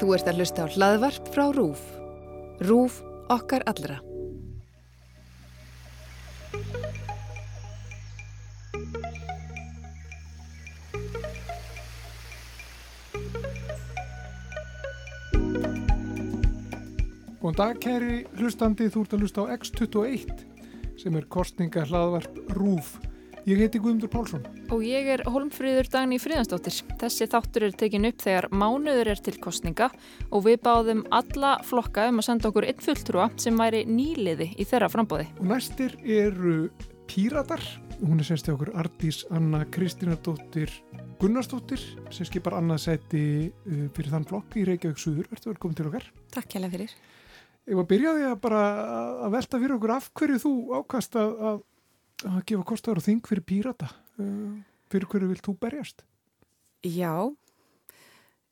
Þú ert að hlusta á hlaðvarp frá RÚF. RÚF okkar allra. Góðan dag kæri hlustandi, þú ert að hlusta á X21 sem er kostninga hlaðvarp RÚF. Ég heiti Guðmundur Pálsson. Og ég er Holmfríður Dagni Fríðansdóttir. Þessi þáttur er tekin upp þegar mánuður er til kostninga og við báðum alla flokka um að senda okkur einn fulltrúa sem væri nýliði í þeirra frambóði. Og næstir eru Píratar. Hún er semst í okkur Ardís Anna Kristínardóttir Gunnarsdóttir sem skipar annað seti uh, fyrir þann flokk í Reykjavík Suður. Verður velkomin til okkar. Takk hjá fyrir. Ég var að byrja því að bara að velta fyrir okkur af hverju þú ákast að, að, gefa kostar og þing fyrir pírata. Uh, fyrir hverju vilt þú berjast? Já, uh,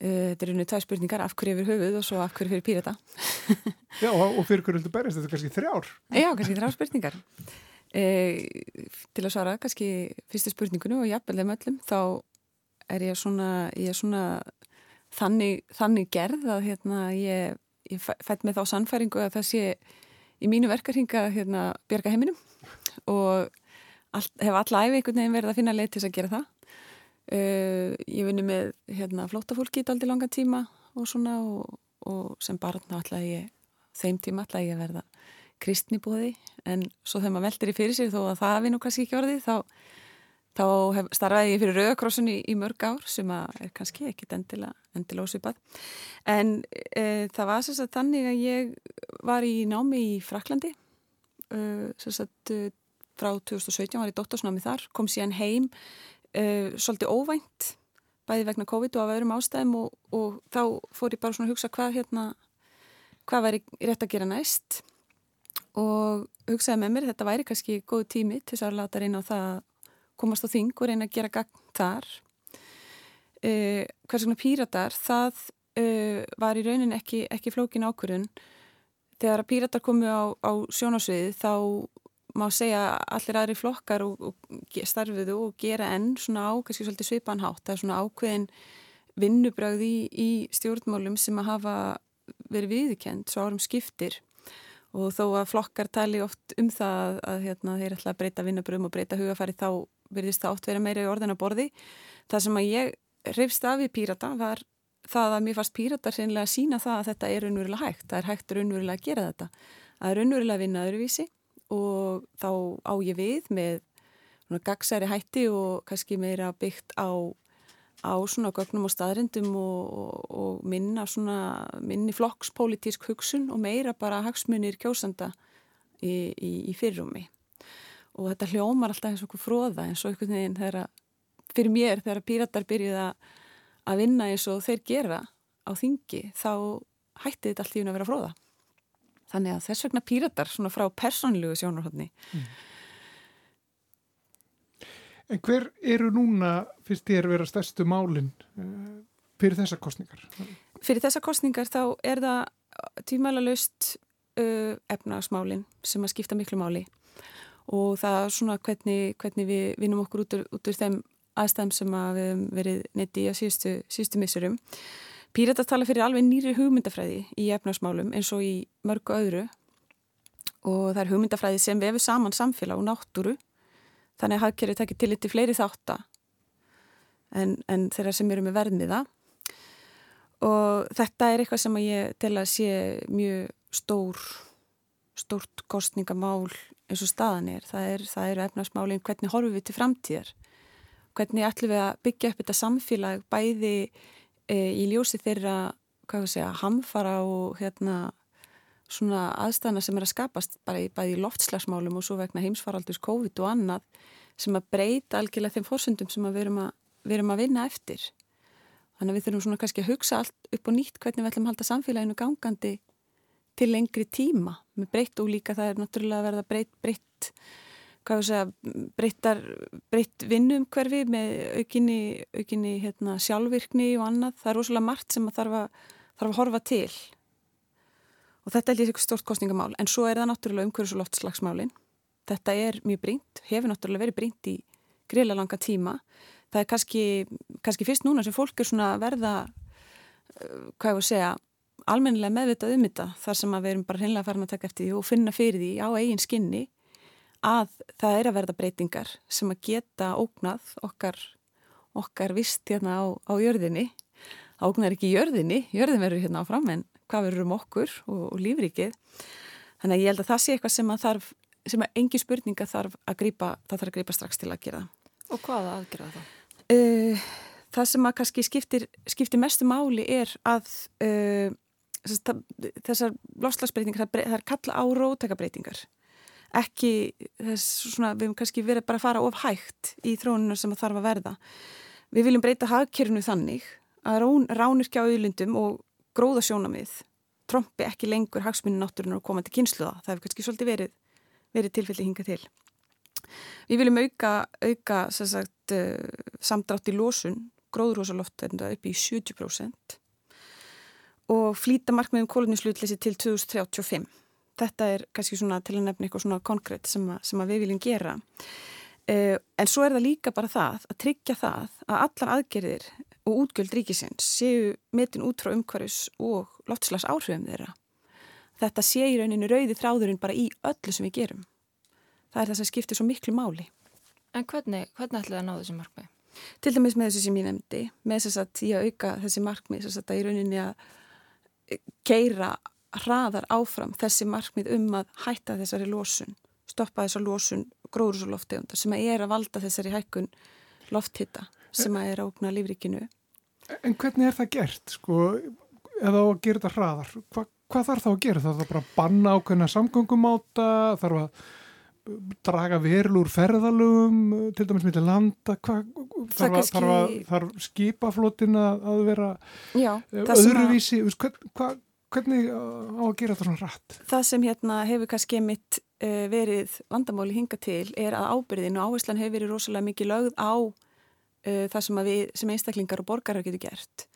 þetta er unni tæð spurningar af hverju yfir höfuð og svo af hverju fyrir pírata. Já, og, fyrir hverju vilt þú berjast? Þetta er kannski þrjár. Já, kannski þrjár spurningar. Uh, til að svara kannski fyrstu spurningunum og jafnvel þeim öllum, þá er ég svona, ég er svona þannig, þannig gerð að hérna ég ég fætt með þá sannfæringu að það sé í mínu verkarhinga hérna, bjerga heiminum og all, hef alla æfi einhvern veginn verið að finna leið til að gera það. Uh, ég vinni með hérna, flótafólki í daldi langa tíma og svona og, og sem barn alltaf ég, þeim tíma alltaf ég verða kristnibóði en svo þegar maður veldir í fyrir sér þó að það við nú kannski ekki orðið þá þá hef, starfaði ég fyrir Rauðakrossun í, í mörg ár sem er kannski ekkit ósipað en e, það var sérst að þannig að ég var í námi í Fraklandi sérst að e, frá 2017 var ég dóttorsnámi þar kom síðan heim e, svolítið óvænt bæði vegna COVID og af öðrum ástæðum og, og þá fór ég bara svona að hugsa hvað hérna hvað væri rétt að gera næst og hugsaði með mér þetta væri kannski góð tími til þess að láta reyna á það komast á þing og reyna að gera gagn þar. Uh, hvers vegna píratar, það uh, var í raunin ekki, ekki flókin ákvörðun. Þegar að píratar komu á, á sjónasviði þá má segja allir aðri flokkar og, og starfiðu og gera enn svona á, kannski svolítið svipanhátt. Það er svona ákveðin vinnubröð í, í stjórnmálum sem að hafa verið viðkend svo árum skiptir og þó að flokkar tali oft um það að, hérna, þeir ætla að breyta vinnubröðum og breyta hugafæri þá verðist það oft vera meira í orðin að borði. Það sem að ég reyfst af í pírata var það að mér fannst píratar seinlega að sína það að þetta er raunverulega hægt. Það er hægt raunverulega að gera þetta. Að vinna öðruvísi og þá á ég við með gagsæri hætti og kannski meira byggt á, á svona gögnum og staðrindum og, og, og minna svona minni flokkspolítísk hugsun og meira bara hagsmunir kjósanda í, í, í fyrrumi og þetta hljómar alltaf eins og okkur fróða eins og einhvern veginn þegar fyrir mér þegar píratar byrjuð að vinna eins og þeir gera á þingi þá hætti þetta allt í að vera fróða þannig að þess vegna píratar svona frá persónlegu sjónarhóttni mm. En hver eru núna fyrst að vera stærstu málinn uh, fyrir þessa kostningar? Fyrir þessa kostningar þá er það tímæla löst uh, efnagsmálinn sem að skipta miklu máli og það er svona hvernig, hvernig við vinum okkur út úr, út úr þeim aðstæðum sem að við hefum verið netti á síðustu, síðustu missurum. Pírata tala fyrir alveg nýri hugmyndafræði í efnarsmálum eins og í mörgu öðru og það er hugmyndafræði sem við hefum saman samfélag og náttúru þannig að hafkerið tekir til litið fleiri þáttar en, en þeirra sem eru með verðmiða og þetta er eitthvað sem ég tel að sé mjög stór stórt kostningamál eins og staðan er. Það, er, eru efnarsmálinn hvernig horfum við til framtíðar. Hvernig ætlum við að byggja upp þetta samfélag bæði í ljósi þeirra, við segja, hamfara og hérna svona aðstæðana sem er að skapast bara í, í loftslagsmálum og svo vegna heimsfaraldurs COVID og annað sem að breyta algjörlega þeim fórsöndum sem við erum, við erum að vinna eftir. Þannig að við þurfum svona kannski að hugsa allt upp og nýtt hvernig við ætlum að halda samfélaginu gangandi til lengri tíma með breytt og líka það er náttúrulega að verða breytt, breytt, hvað þú segja, breyttar, breytt vinnum hverfi með aukinni, aukinni hérna, sjálfvirkni og annað. Það er rosalega margt sem þarf að, þarf að horfa til og þetta er líka stort kostningamál en svo er það náttúrulega umhverjus og loftslagsmálin. Þetta er mjög brínt, hefur náttúrulega verið brínt í grila langa tíma. Það er kannski, kannski fyrst núna sem fólk er svona verða hvað ég voru að segja, almennilega meðvitað um þetta þar sem að við erum bara hreinlega farin að taka eftir því og finna fyrir því á eigin skinni að það er að verða breytingar sem að geta ógnað okkar, okkar vist hérna á, á jörðinni. Ógnar ekki jörðinni, jörðin verður hérna áfram en hvað verður um okkur og, og lífrikið. Þannig að ég held að það sé eitthvað sem að þarf, sem að engi spurninga þarf að grípa, það þarf að grípa strax til að gera. Og hvaða aðgerða það? Uh, það sem að kannski skiptir, skiptir mestu máli er að uh, þessar lofslagsbreytingar, það, það er kalla á rótækabreitingar ekki þess svona, við hefum kannski verið bara að fara of hægt í þróuninu sem það þarf að verða. Við viljum breyta hagkerfinu þannig að rán, ránirkja auðlundum og gróða sjónamið trombi ekki lengur hagsmunni náttúrunar og koma til kynsluða, það hefur kannski svolítið verið verið tilfelli hinga til. Við viljum auka, auka sagt, uh, samdrátt í lósun gróðurhósaloft upp í 70% og flýta markmiðum kóluninslutleysi til 2035. Þetta er kannski svona til að nefna eitthvað svona konkrétt sem, sem að við viljum gera. Uh, en svo er það líka bara það að tryggja það að allar aðgerðir og útgjöld ríkisins séu metin út frá umhverjus og loftslags áhrifum þeirra. Þetta sé í rauninu rauði þráðurinn bara í öllu sem við gerum. Það er það sem skiptir svo miklu máli. En hvernig, hvernig ætlaði að ná þessi markmið? Til dæmis með þessu sem ég nefndi, með þess að ég auka þessi markmið, þess að í rauninni að keira hraðar áfram þessi markmið um að hætta þessari lósun, stoppa þessar lósun gróðurúsuloftegundar sem að er að valda þessari hækkun lofthitta sem að er að ógna lífrikinu. En hvernig er það gert, sko, eða að gera þetta hraðar? Hva, hvað þarf þá að gera? Það þarf bara að banna ákveðna samgöngumáta, þarf að draga verlur ferðalögum til dæmis með landa Hva, þarf, kannski... þarf, að, þarf skipaflotin að vera Já, öðruvísi að... Hva, hvernig á að gera þetta svona rætt? Það sem hérna hefur kannski mitt uh, verið vandamáli hinga til er að ábyrðin og áherslan hefur verið rosalega mikið lögð á uh, það sem við sem einstaklingar og borgarar getur gert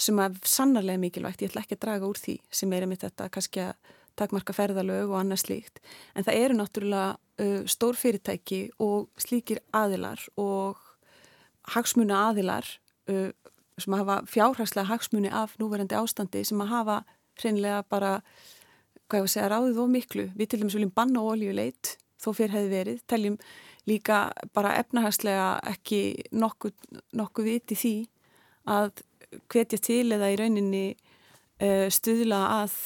sem að sannarlega mikilvægt, ég ætla ekki að draga úr því sem er einmitt þetta kannski að takmarka ferðalög og annað slíkt en það eru náttúrulega uh, stór fyrirtæki og slíkir aðilar og hagsmuna aðilar uh, sem að hafa fjárhagslega hagsmuni af núverandi ástandi sem að hafa hreinlega bara, hvað ég var að segja, ráðið og miklu. Við til dæmis viljum banna oljuleit þó fyrir hefði verið, teljum líka bara efnahagslega ekki nokkuð, nokkuð viti því að hvetja til eða í rauninni uh, stuðla að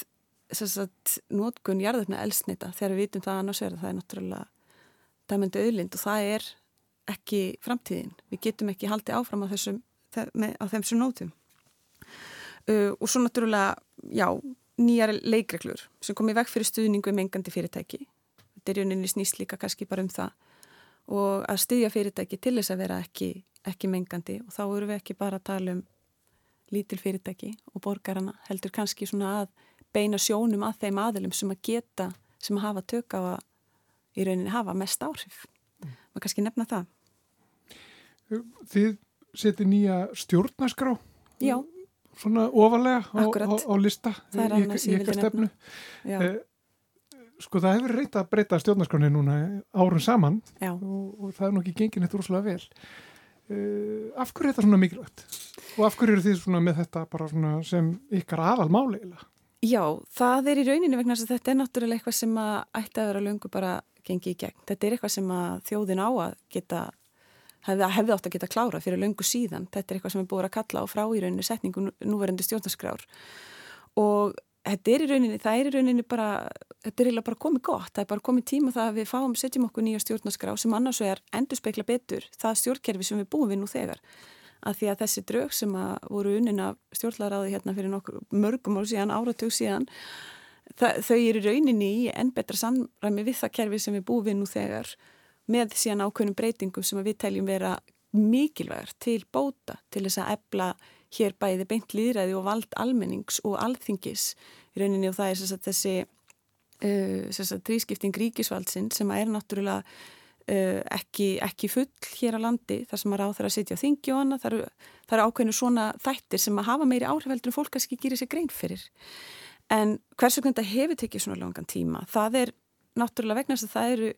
sagt, nótgun jarðurna elsnita þegar við vitum það annars er það er náttúrulega dæmöndu auðlind og það er ekki framtíðin. Við getum ekki haldið áfram á þessum, á þessum nótum. Uh, og svo náttúrulega, já, nýjar leikreglur sem kom í veg fyrir stuðningu með engandi fyrirtæki. Þetta er rauninni snýst líka kannski bara um það og að styðja fyrirtæki til þess að vera ekki, ekki mengandi og þá eru við ekki bara að tala um lítil fyrirtæki og borgarana heldur kannski svona að beina sjónum að þeim aðilum sem að geta, sem að hafa tök á að í rauninni hafa mest áhrif. Mm. Maður kannski nefna það. Þið seti nýja stjórnaskrá? Já. Svona ofalega á, á, á lista í eitthvað stefnu. Eh, sko það hefur reynt að breyta stjórnarskráni núna árun saman og, og það er nokkið gengin eitt úrslega vel. Uh, af hverju er þetta svona mikilvægt? Og af hverju eru þið svona með þetta bara svona sem ykkar aðal máleila? Já, það er í rauninni vegna að þetta er náttúrulega eitthvað sem að ætti að vera lungu bara gengið í gegn. Þetta er eitthvað sem að þjóðin á að geta, hefði, hefði átt að geta klára fyrir lungu síðan. Þetta er eitthvað sem er búið að kalla á frá í rauninni setningu núverandi stjórnarskrár og þetta er í rauninni, það er í rauninni bara, þetta er eiginlega bara komið gott. Það er bara komið tíma það að við fáum, setjum okkur nýja stjórnarskrá sem annars er endur spekla betur það stjórnkerfi sem við búum við nú þegar að því að þessi draug sem að voru unnin af stjórnlaráði hérna fyrir nokkur, mörgum ár síðan, áratug síðan það, þau eru rauninni í enn betra samræmi við það kerfi sem við búum við nú þegar með síðan ákveðnum breytingum sem við teljum vera mikilvægur til bóta til þess að ebla hér bæði beint líðræði og vald almennings og alþingis. Í rauninni og það er þessi uh, trískipting ríkisvaldsin sem er náttúrulega Uh, ekki, ekki full hér á landi þar sem að ráð þarf að sitja á þingi og annað. Það eru, eru ákveðinu svona þættir sem að hafa meiri áhrifheldur en fólk kannski gýri sér grein fyrir. En hvers vegna þetta hefur tekið svona langan tíma? Það er náttúrulega vegna þess að það eru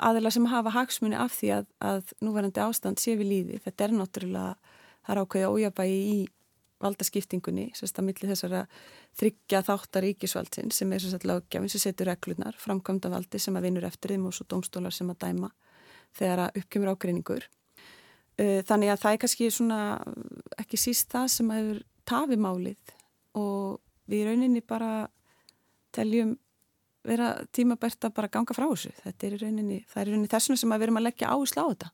aðeila sem hafa hagsmunni af því að, að núverandi ástand sé við líði þetta er náttúrulega það er ákveði ójabægi í, valdaskiptingunni sérst að milli þessara þryggja þáttar ríkisvaldsin sem er sérst löggefin sem setur reglunar, framkvæmda valdi sem að vinur eftir þeim og svo domstólar sem að dæma þegar að uppkjömmur ágreiningur. Uh, þannig að það er kannski svona ekki síst það sem að hefur tafið málið og við rauninni bara teljum vera tímabært að bara ganga frá þessu. Þetta er í rauninni, það er í rauninni þessuna sem að við erum að leggja áherslu á þetta.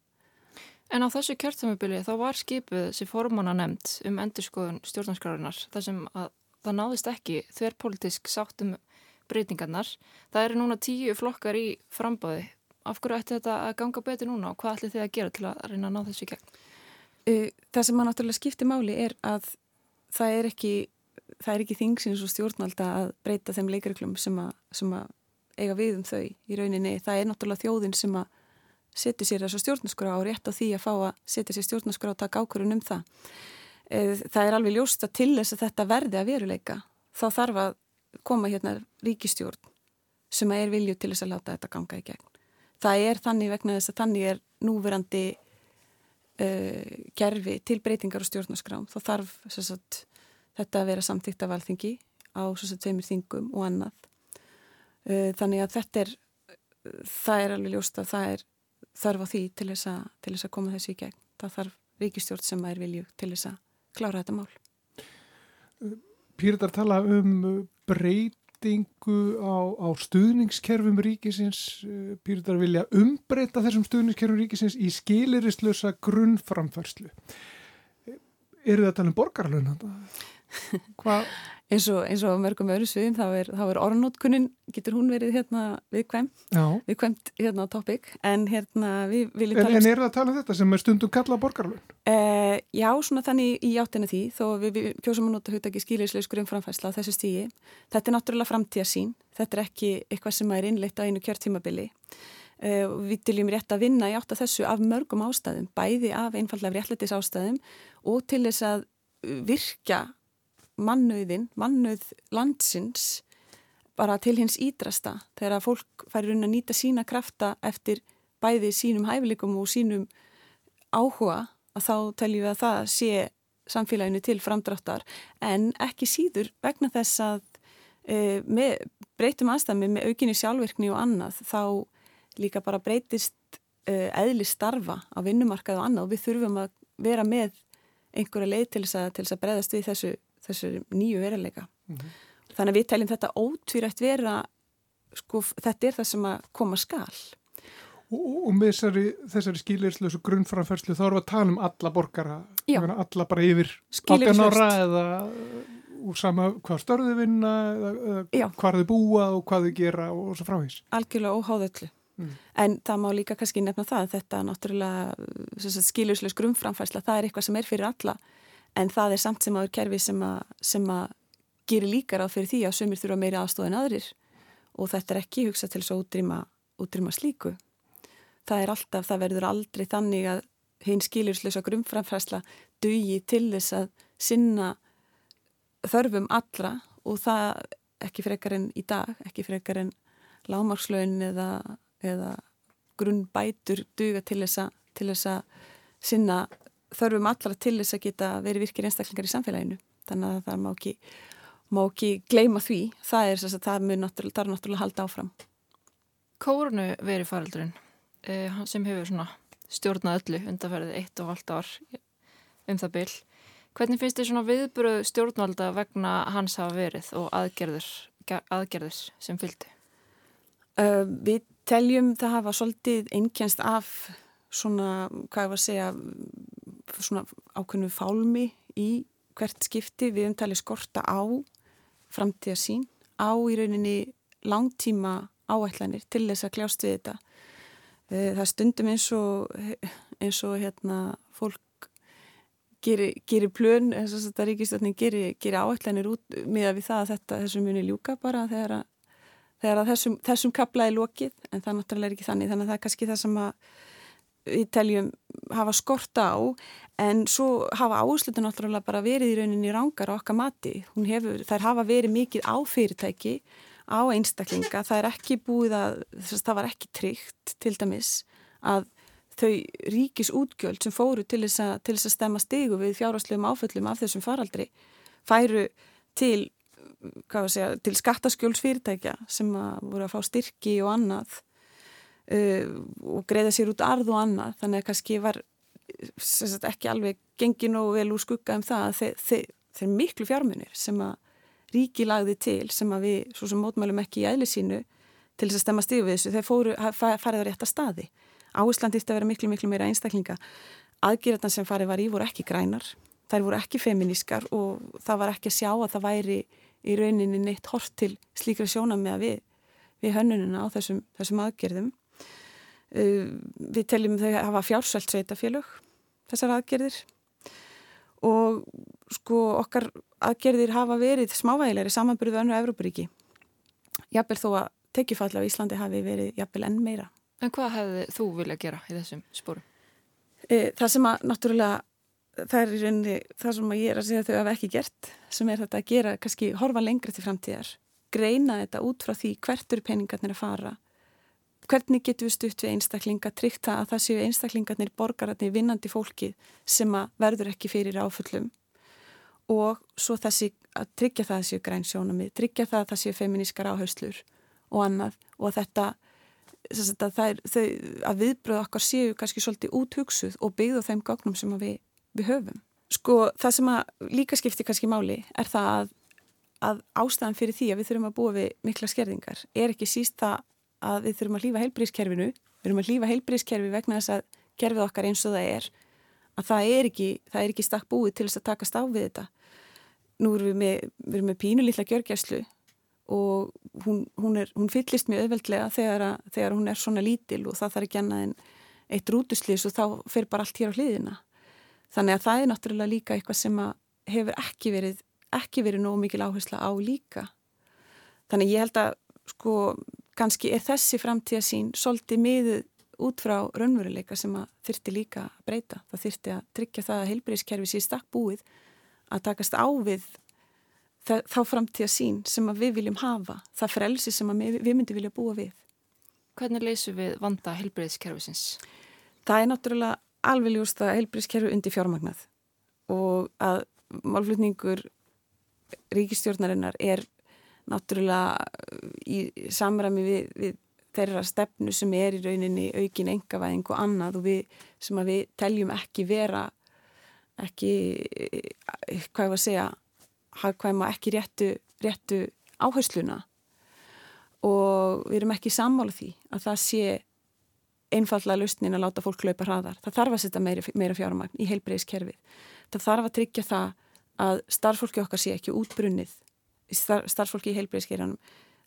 En á þessu kjörtamöbili þá var skipið þessi formána nefnd um endurskoðun stjórnarskrárunar þar sem að það náðist ekki þverrpolitisk sáttum breytingarnar. Það eru núna tíu flokkar í frambáði. Af hverju ætti þetta að ganga betur núna og hvað ætti þið að gera til að reyna að ná þessu í gegn? Það sem maður náttúrulega skiptir máli er að það er ekki það er ekki þingsins og stjórnvalda að breyta þeim leikariklum sem, sem að eiga við um þau í rauninni. Það er náttúrulega þjóðin sem að setja sér þessu stjórnarskrá og rétt á því að fá að setja sér stjórnarskrá og taka ákvörðun um það. Eh, það er alveg ljósta til þess að þetta verði að veruleika. Þá þarf að koma hérna ríkistjórn sem að er vilju til þess að láta þetta ganga í gegn. Það er þannig vegna þess að þannig er núverandi uh, gerfi til breytingar og stjórnarskrám. Þá þarf sagt, þetta að vera samtíkt af alþingi á svo sem tveimur þingum og annað. Uh, þannig að þetta er, það er alveg ljóst að það er þarf á því til þess að, til þess að koma þessu í gegn. Það þarf ríkistjórn sem er vilju til þess að klára þetta mál. Pýritar tala um breytingu á, á stuðningskerfum ríkisins. Pýritar vilja umbreyta þessum stuðningskerfum ríkisins í skilirislösa grunnframfærslu. Eru að tala um borgarlun? Hvað? Eins og, eins og mörgum öðru sviðum þá er, er orðnótkunnin, getur hún verið hérna viðkvæm, viðkvæmt hérna topic, en hérna við viljum tala um... En er það að tala um þetta sem er stundum kalla borgarlun? Eh, já, svona þannig í áttina því, þó við, við kjósum að nota hugtaki skýleisleiskur um framfærsla á þessu stígi. Þetta er náttúrulega framtíðasín, þetta er ekki eitthvað sem er innleitt á einu kjörtímabili. Uh, við viljum rétt að vinna í átt að þessu af mörgum ástæðum, bæði af einfallega réttlætis ástæðum og til þess að virka mannauðin, mannauð landsins bara til hins ídrasta þegar að fólk færi raun að nýta sína krafta eftir bæði sínum hæfileikum og sínum áhuga að þá teljum við að það sé samfélaginu til framdráttar. En ekki síður vegna þess að e, með breytum aðstæmi með aukinni sjálfverkni og annað þá líka bara breytist e, eðli starfa á vinnumarkað og annað og við þurfum að vera með einhverja leið til þess að, að breyðast við þessu þessu nýju veruleika. Mm -hmm. Þannig að við teljum þetta ótvírætt vera, sko, þetta er það sem að koma skall. Og, og með þessari, þessari skilirslösu grunnframferðslu þá erum við að tala um alla borgara, alla bara yfir 18 ára eða úr sama hvað störðu vinna eða, eða hvað þau búa og hvað þau gera og svo fráhís. Algjörlega óháðöllu. Mm. En það má líka kannski nefna það að þetta náttúrulega skilirslös grunnframferðsla það er eitthvað sem er fyrir alla en það er samt sem aður kerfi sem að, sem að gerir líka ráð fyrir því að sömur þurfa meiri aðstóð en aðrir og þetta er ekki hugsað til þess að útrýma, útrýma slíku. Það er alltaf, það verður aldrei þannig að hinn skilurslösa grunnframfræsla dugi til þess að sinna þörfum allra og það ekki frekar en í dag, ekki frekar en lámarkslögin eða, eða grunnbætur duga til þess að sinna þörfum allra til þess að geta verið virkir einstaklingar í samfélaginu. Þannig að það má ekki, má ekki gleima því, það er þess að það er náttúrulega, náttúrulega halda áfram. Kórunu verið faraldurinn eh, sem hefur svona stjórnað öllu undanferðið eitt og halvt ár um það byll hvernig finnst þið svona viðbröð stjórnvalda vegna hans hafa verið og aðgerður, aðgerður sem fylgdi? Uh, við teljum það hafa svolítið einkjænst af svona, hvað ég var að segja svona ákveðnu fálmi í hvert skipti. Við umtali skorta á framtíða sín, á í rauninni langtíma áætlanir til þess að kljást við þetta. Eh, það stundum eins og, eins og hérna, fólk gerir, gerir plön, eins og þetta ríkistöldning gerir, gerir áætlanir út með að við það að þetta þessum muni ljúka bara þegar að, þegar að þessum, þessum kaplaði lokið. En það náttúrulega er ekki þannig. Þannig að það er kannski það sem að við teljum hafa skorta á en svo hafa áherslutu náttúrulega bara verið í rauninni rángar á okkar mati. Hefur, þær hafa verið mikið á fyrirtæki, á einstaklinga, það er ekki búið að, það var ekki tryggt til dæmis að þau ríkis útgjöld sem fóru til þess að, til þess að stemma stigu við fjárháslegum áföllum af þessum faraldri færu til, segja, til skattaskjólsfyrirtækja sem að voru að fá styrki og annað uh, og greiða sér út arð og annað þannig að kannski var sagt, ekki alveg gengin og vel úr skugga um það að þeir, þeir, þeir miklu fjármunir sem að ríki lagði til sem að við svo sem mótmælum ekki í æli sínu til þess að stemma stíðu við þessu, þeir fóru, farið á rétta staði. Áhersland ítti að vera miklu, miklu meira einstaklinga. Aðgjörðan sem farið var í voru ekki grænar, þær voru ekki feminískar og það var ekki að sjá að það væri í rauninni neitt hort til slíkra sjóna með við, við hönnununa á þessum, þessum aðgjörðum. Uh, við teljum þau að hafa fjársvælt sveitafélög, þessar aðgjörðir og sko okkar aðgjörðir hafa verið smávægilegri samanbyrðu önru Evrópuríki. Jafnvel þó að tekjufall á Íslandi hafi verið jafnvel enn meira. En hvað hefði þú viljað gera í þessum spórum? E, það sem að náttúrulega það er í rauninni það sem að ég er að segja þau hafa ekki gert sem er þetta að gera, kannski horfa lengra til framtíðar, greina þetta út frá því hvertur peningarnir að fara hvernig getur við stutt við einstaklinga tryggt það að það séu einstaklingarnir borgararnir vinnandi fólki sem að verður ekki fyrir áfullum og svo þessi að tryggja það að séu græn sjónami, tryggja það að það séu feminískar áherslur og annað og þetta að, er, þau, að viðbröða okkar séu kannski svolítið úthugsuð og byggðu þeim gögnum sem við, við höfum. Sko það sem að líka skipti kannski máli er það að, að ástæðan fyrir því að við þurfum að búa við mikla skerðingar er ekki síst það að við þurfum að hlýfa heilbrískerfinu, við þurfum að hlýfa heilbrískerfi vegna þess að kerfið okkar eins og það er, að það er ekki, það er ekki stakk búið til þess að taka stáð við þetta. Nú erum við með, við erum með pínu lilla gjörgjæslu og hún, hún, er, hún fyllist mjög auðveldlega þegar, að, þegar hún er svona lítil og það þarf ekki annað en eitt rútuslýs og þá fyrir bara allt hér á hliðina. Þannig að það er náttúrulega líka eitthvað sem hefur ekki verið, ekki verið nógu mikil áhersla á líka. Þannig ég held að sko kannski er þessi framtíðasín svolítið miðuð út frá raunveruleika sem að þyrti líka að breyta. Það þyrti að tryggja það að heilbreyðskerfi sé stakk búið að takast á við þá framtíða sín sem við viljum hafa, það frelsi sem við, við myndum vilja búa við. Hvernig leysum við vanda helbreyðskerfisins? Það er náttúrulega alveg ljúst að helbreyðskerfi undir fjármagnað og að málflutningur ríkistjórnarinnar er náttúrulega í samræmi við, við þeirra stefnu sem er í rauninni aukin engavæðing og annað og við, sem að við teljum ekki vera ekki, hvað ég var að segja hagkvæma ekki réttu, réttu áhersluna og við erum ekki sammála því að það sé einfallega lausnin að láta fólk laupa hraðar. Það þarf að setja meira, meira fjármagn í heilbreyðiskerfið. Það þarf að tryggja það að starffólki okkar sé ekki útbrunnið, starffólki í heilbreyðiskerjanum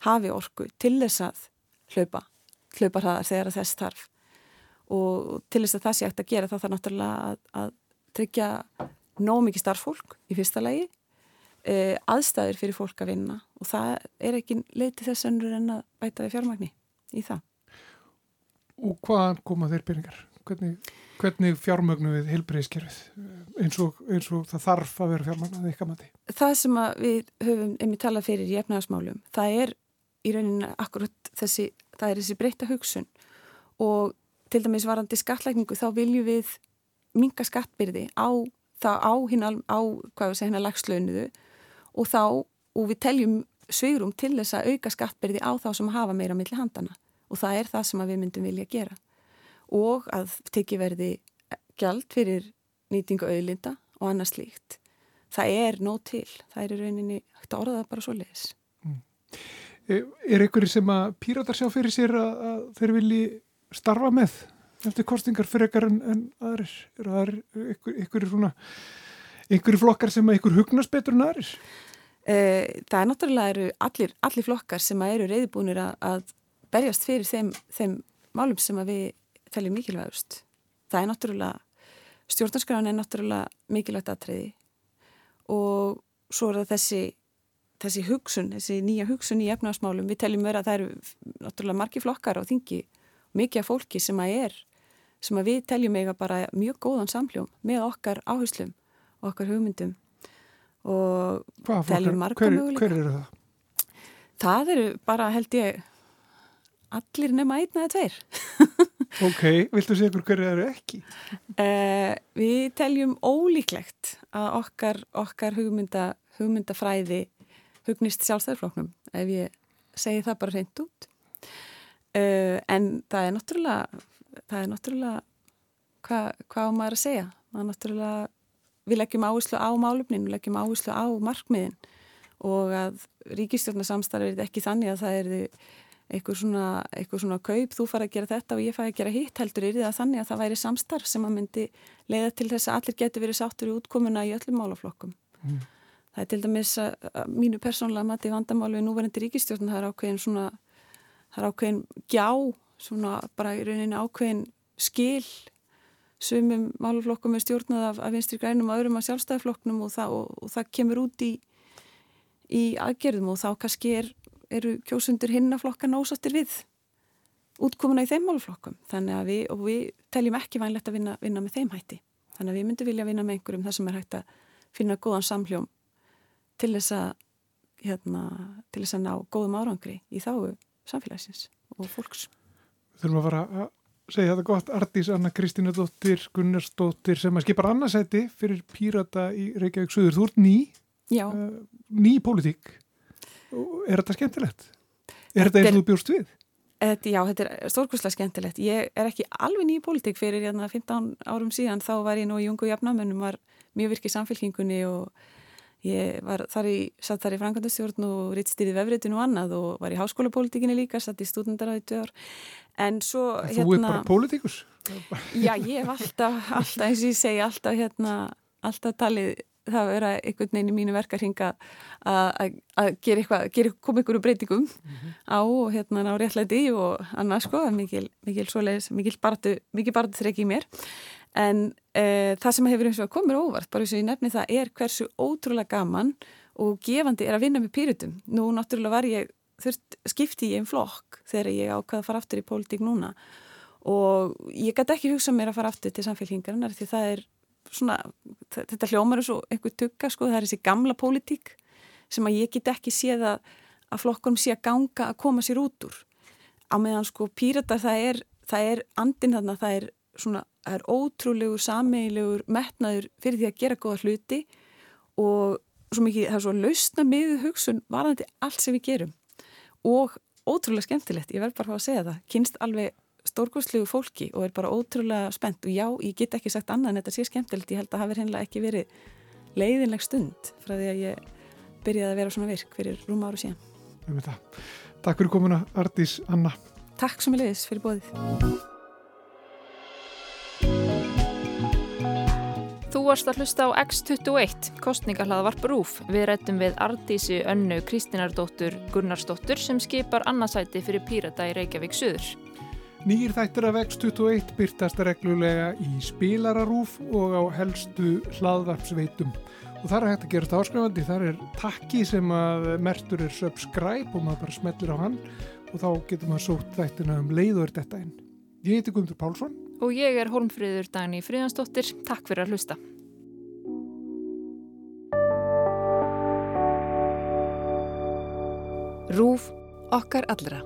hafi orku til þess að hlaupa, hlaupa hraðar þegar þess þarf og til þess að það sé eftir að gera þá þarf náttúrulega að, að tryggja nóg mikið starffólk í fyrsta lagi uh, aðstæður fyrir fólk að vinna og það er ekki leiti þess önnur en að bæta við fjármagni í það. Og hvaðan koma þeir byrjingar? Hvernig, hvernig fjármagnu við heilbreyðskerfið eins, eins og það þarf að vera fjármagnað eitthvað mati? Það sem við höfum einmitt talað fyrir í efnaðasmálum, það er í rauninni akkurat þessi, það er þessi breyta hugsun. Og til dæmis varandi skatlækningu þá viljum við minga skattbyrði á á hinn á, hvað við segja, hinn að lagslaunuðu og þá, og við teljum svigrum til þess að auka skattberði á þá sem hafa meira millir handana og það er það sem við myndum vilja gera og að teki verði gjald fyrir nýtingu auðlinda og annað slíkt það er nóg til, það er í rauninni hægt að orða það bara svo leiðis mm. Er einhverju sem að píratar sjá fyrir sér að, að þeir vilji starfa með eftir kostingar fyrir ekkar en, en aðrir er það einhverju svona einhverju flokkar sem að einhver hugnast betur en aðrir? Eh, það er náttúrulega eru allir, allir flokkar sem eru reyðbúinir að, að berjast fyrir þeim, þeim málum sem við teljum mikilvægust. Það er náttúrulega, stjórnarskráin er náttúrulega mikilvægt aðtreyði og svo er það þessi, þessi hugsun, þessi nýja hugsun í efnarsmálum. Við teljum vera að það eru náttúrulega margi flokkar á þingi, mikið af fólki sem að er, sem að við teljum eiga bara mjög góðan samljóm með okkar áherslum og okkar hugmyndum og teljum marga hver, möguleika. Hver eru það? Það eru bara held ég allir nema einn eða tveir. Ok, viltu segja ykkur hverju það eru ekki? Uh, við teljum ólíklegt að okkar, okkar hugmynda, hugmyndafræði hugnist sjálfstæðarfloknum ef ég segi það bara reynd út uh, en það er náttúrulega það er náttúrulega hvað hva á maður að segja það er náttúrulega við leggjum áherslu á málumnin, við leggjum áherslu á markmiðin og að ríkistjórnarsamstarfið er ekki þannig að það er eitthvað svona, eitthvað svona kaup, þú fara að gera þetta og ég fara að gera hitt heldur er það þannig að það væri samstarf sem að myndi leiða til þess að allir getur verið sáttur í útkomuna í öllum málaflokkum mm. það er til dæmis að, að mínu persónlega mati vandamál við núverandi ríkistjórn það er ákveðin svona það er ákveðin gjá svona bara í rauninni ákveðin skil sumum málaflokkum er stjórnað af, af vinstri grænum og öðrum af sjálfstæðiflokknum og, og, og það kemur út í í aðgerðum og þá kannski er, eru kjósundur hinnaflokka násáttir við útkomuna í þeim málflokkum þannig að við, og við teljum ekki vænlegt að vinna, vinna með þeim hætti. Þannig að við myndum vilja vinna með einhverjum þar sem er hægt að finna góðan samhljóm til þess að hérna, til þess að ná góðum árangri í þáu samfélagsins og fólks. Þurfum að fara að segja þetta gott. Ardís Anna Kristínadóttir Gunnarsdóttir sem að skipar annarsæti fyrir Pírata í Reykjavík Suður. Þú ert ný. Uh, ný pólitík er þetta skemmtilegt? Er þetta eins og þú bjórst við? Þetta, já, þetta er stórkværslega skemmtilegt. Ég er ekki alveg ný pólitík fyrir hérna, 15 árum síðan. Þá var ég nú í Jungu Jafnamönnum, var mjög virkið samfélkingunni og ég var þar í, satt þar í Frankandastjórn og rittstýði vefritinu og annað og var í háskólapólitíkinni líka, satt í stúdendaráði tvö ár. En svo, en hérna... Þú er bara pólitíkus? Já, ég hef alltaf, alltaf, eins og ég segi, alltaf hérna, alltaf talið það vera einhvern veginn í mínu verkarhinga að gera eitthvað, koma einhverju breytingum mm -hmm. á, hérna, á réttlæti og annað sko, mikil, mikil svoleiðis, mikil barðu, mikil barðu þreki í mér en e, það sem hefur eins og komið óvart, bara eins og ég nefni það er hversu ótrúlega gaman og gefandi er að vinna með pýrutum. Nú náttúrulega var ég, þurft skipti ég einn flokk þegar ég ákvaði að fara aftur í pólitík núna og ég gæti ekki hugsað mér að fara aftur til samfélkingarinnar því það er svona, þetta hljómar er svo einhver tugga sko, það er þessi gamla pólitík sem að ég get ekki séð að, að flokkunum sé að ganga að koma sér út úr. Á meðan sko pýratar það er, það er andin þarna, það er svona, það er ótrúlegur, sameigilegur metnaður fyrir því að gera góða hluti og svo mikið, það er svo lausna miðu hugsun varðandi allt sem við gerum. Og ótrúlega skemmtilegt, ég verð bara að segja það, kynst alveg stórgóðslegu fólki og er bara ótrúlega spennt. Og já, ég get ekki sagt annað en þetta sé skemmtilegt, ég held að það hafi hennilega ekki verið leiðinleg stund frá því að ég byrjaði að vera svona virk fyrir rúma áru síðan. Takk fyrir komuna, Ardís Anna. Takk sem er leiðis fyrir bóðið Þú varst að hlusta á X21, kostningahlaðvarp Rúf. Við rættum við Ardísi Önnu Kristínardóttur Gunnarsdóttur sem skipar annarsæti fyrir Pírata í Reykjavík Suður. Nýjir þættir af X21 byrtast reglulega í spilararúf og á helstu hlaðvarpsveitum. Og það er hægt að gera þetta áskrifandi, það er takki sem að mertur er subscribe og maður bara smellir á hann og þá getur maður sótt þættina um leiður þetta inn. Ég heiti Guðmundur Pálsson. Og ég er Holmfríður Dagni Fríðansdóttir. Takk fyrir að hlusta. Rúf okkar allra.